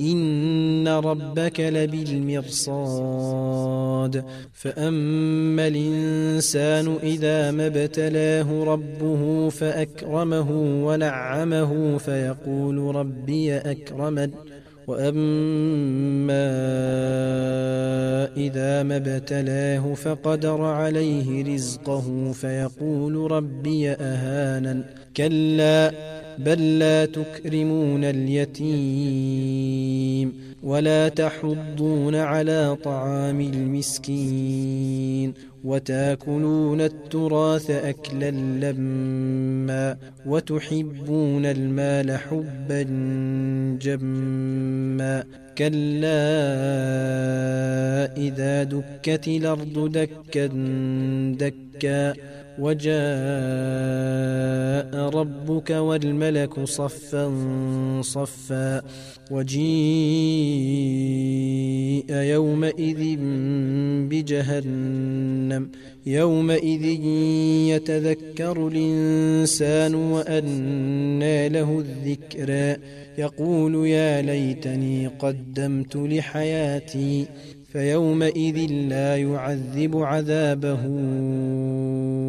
إن ربك لبالمرصاد. فأما الإنسان إذا ما ابتلاه ربه فأكرمه ونعمه فيقول ربي أكرمن. وأما إذا ما ابتلاه فقدر عليه رزقه فيقول ربي أهانا كلا بل لا تكرمون اليتيم ولا تحضون على طعام المسكين وتاكلون التراث أكلا لما وتحبون المال حبا جما كلا إذا دكت الأرض دكا دكا ربك والملك صفا صفا وجيء يومئذ بجهنم. يومئذ يتذكر الإنسان وأنى له الذكرى يقول يا ليتني قدمت لحياتي فيومئذ لا يعذب عذابه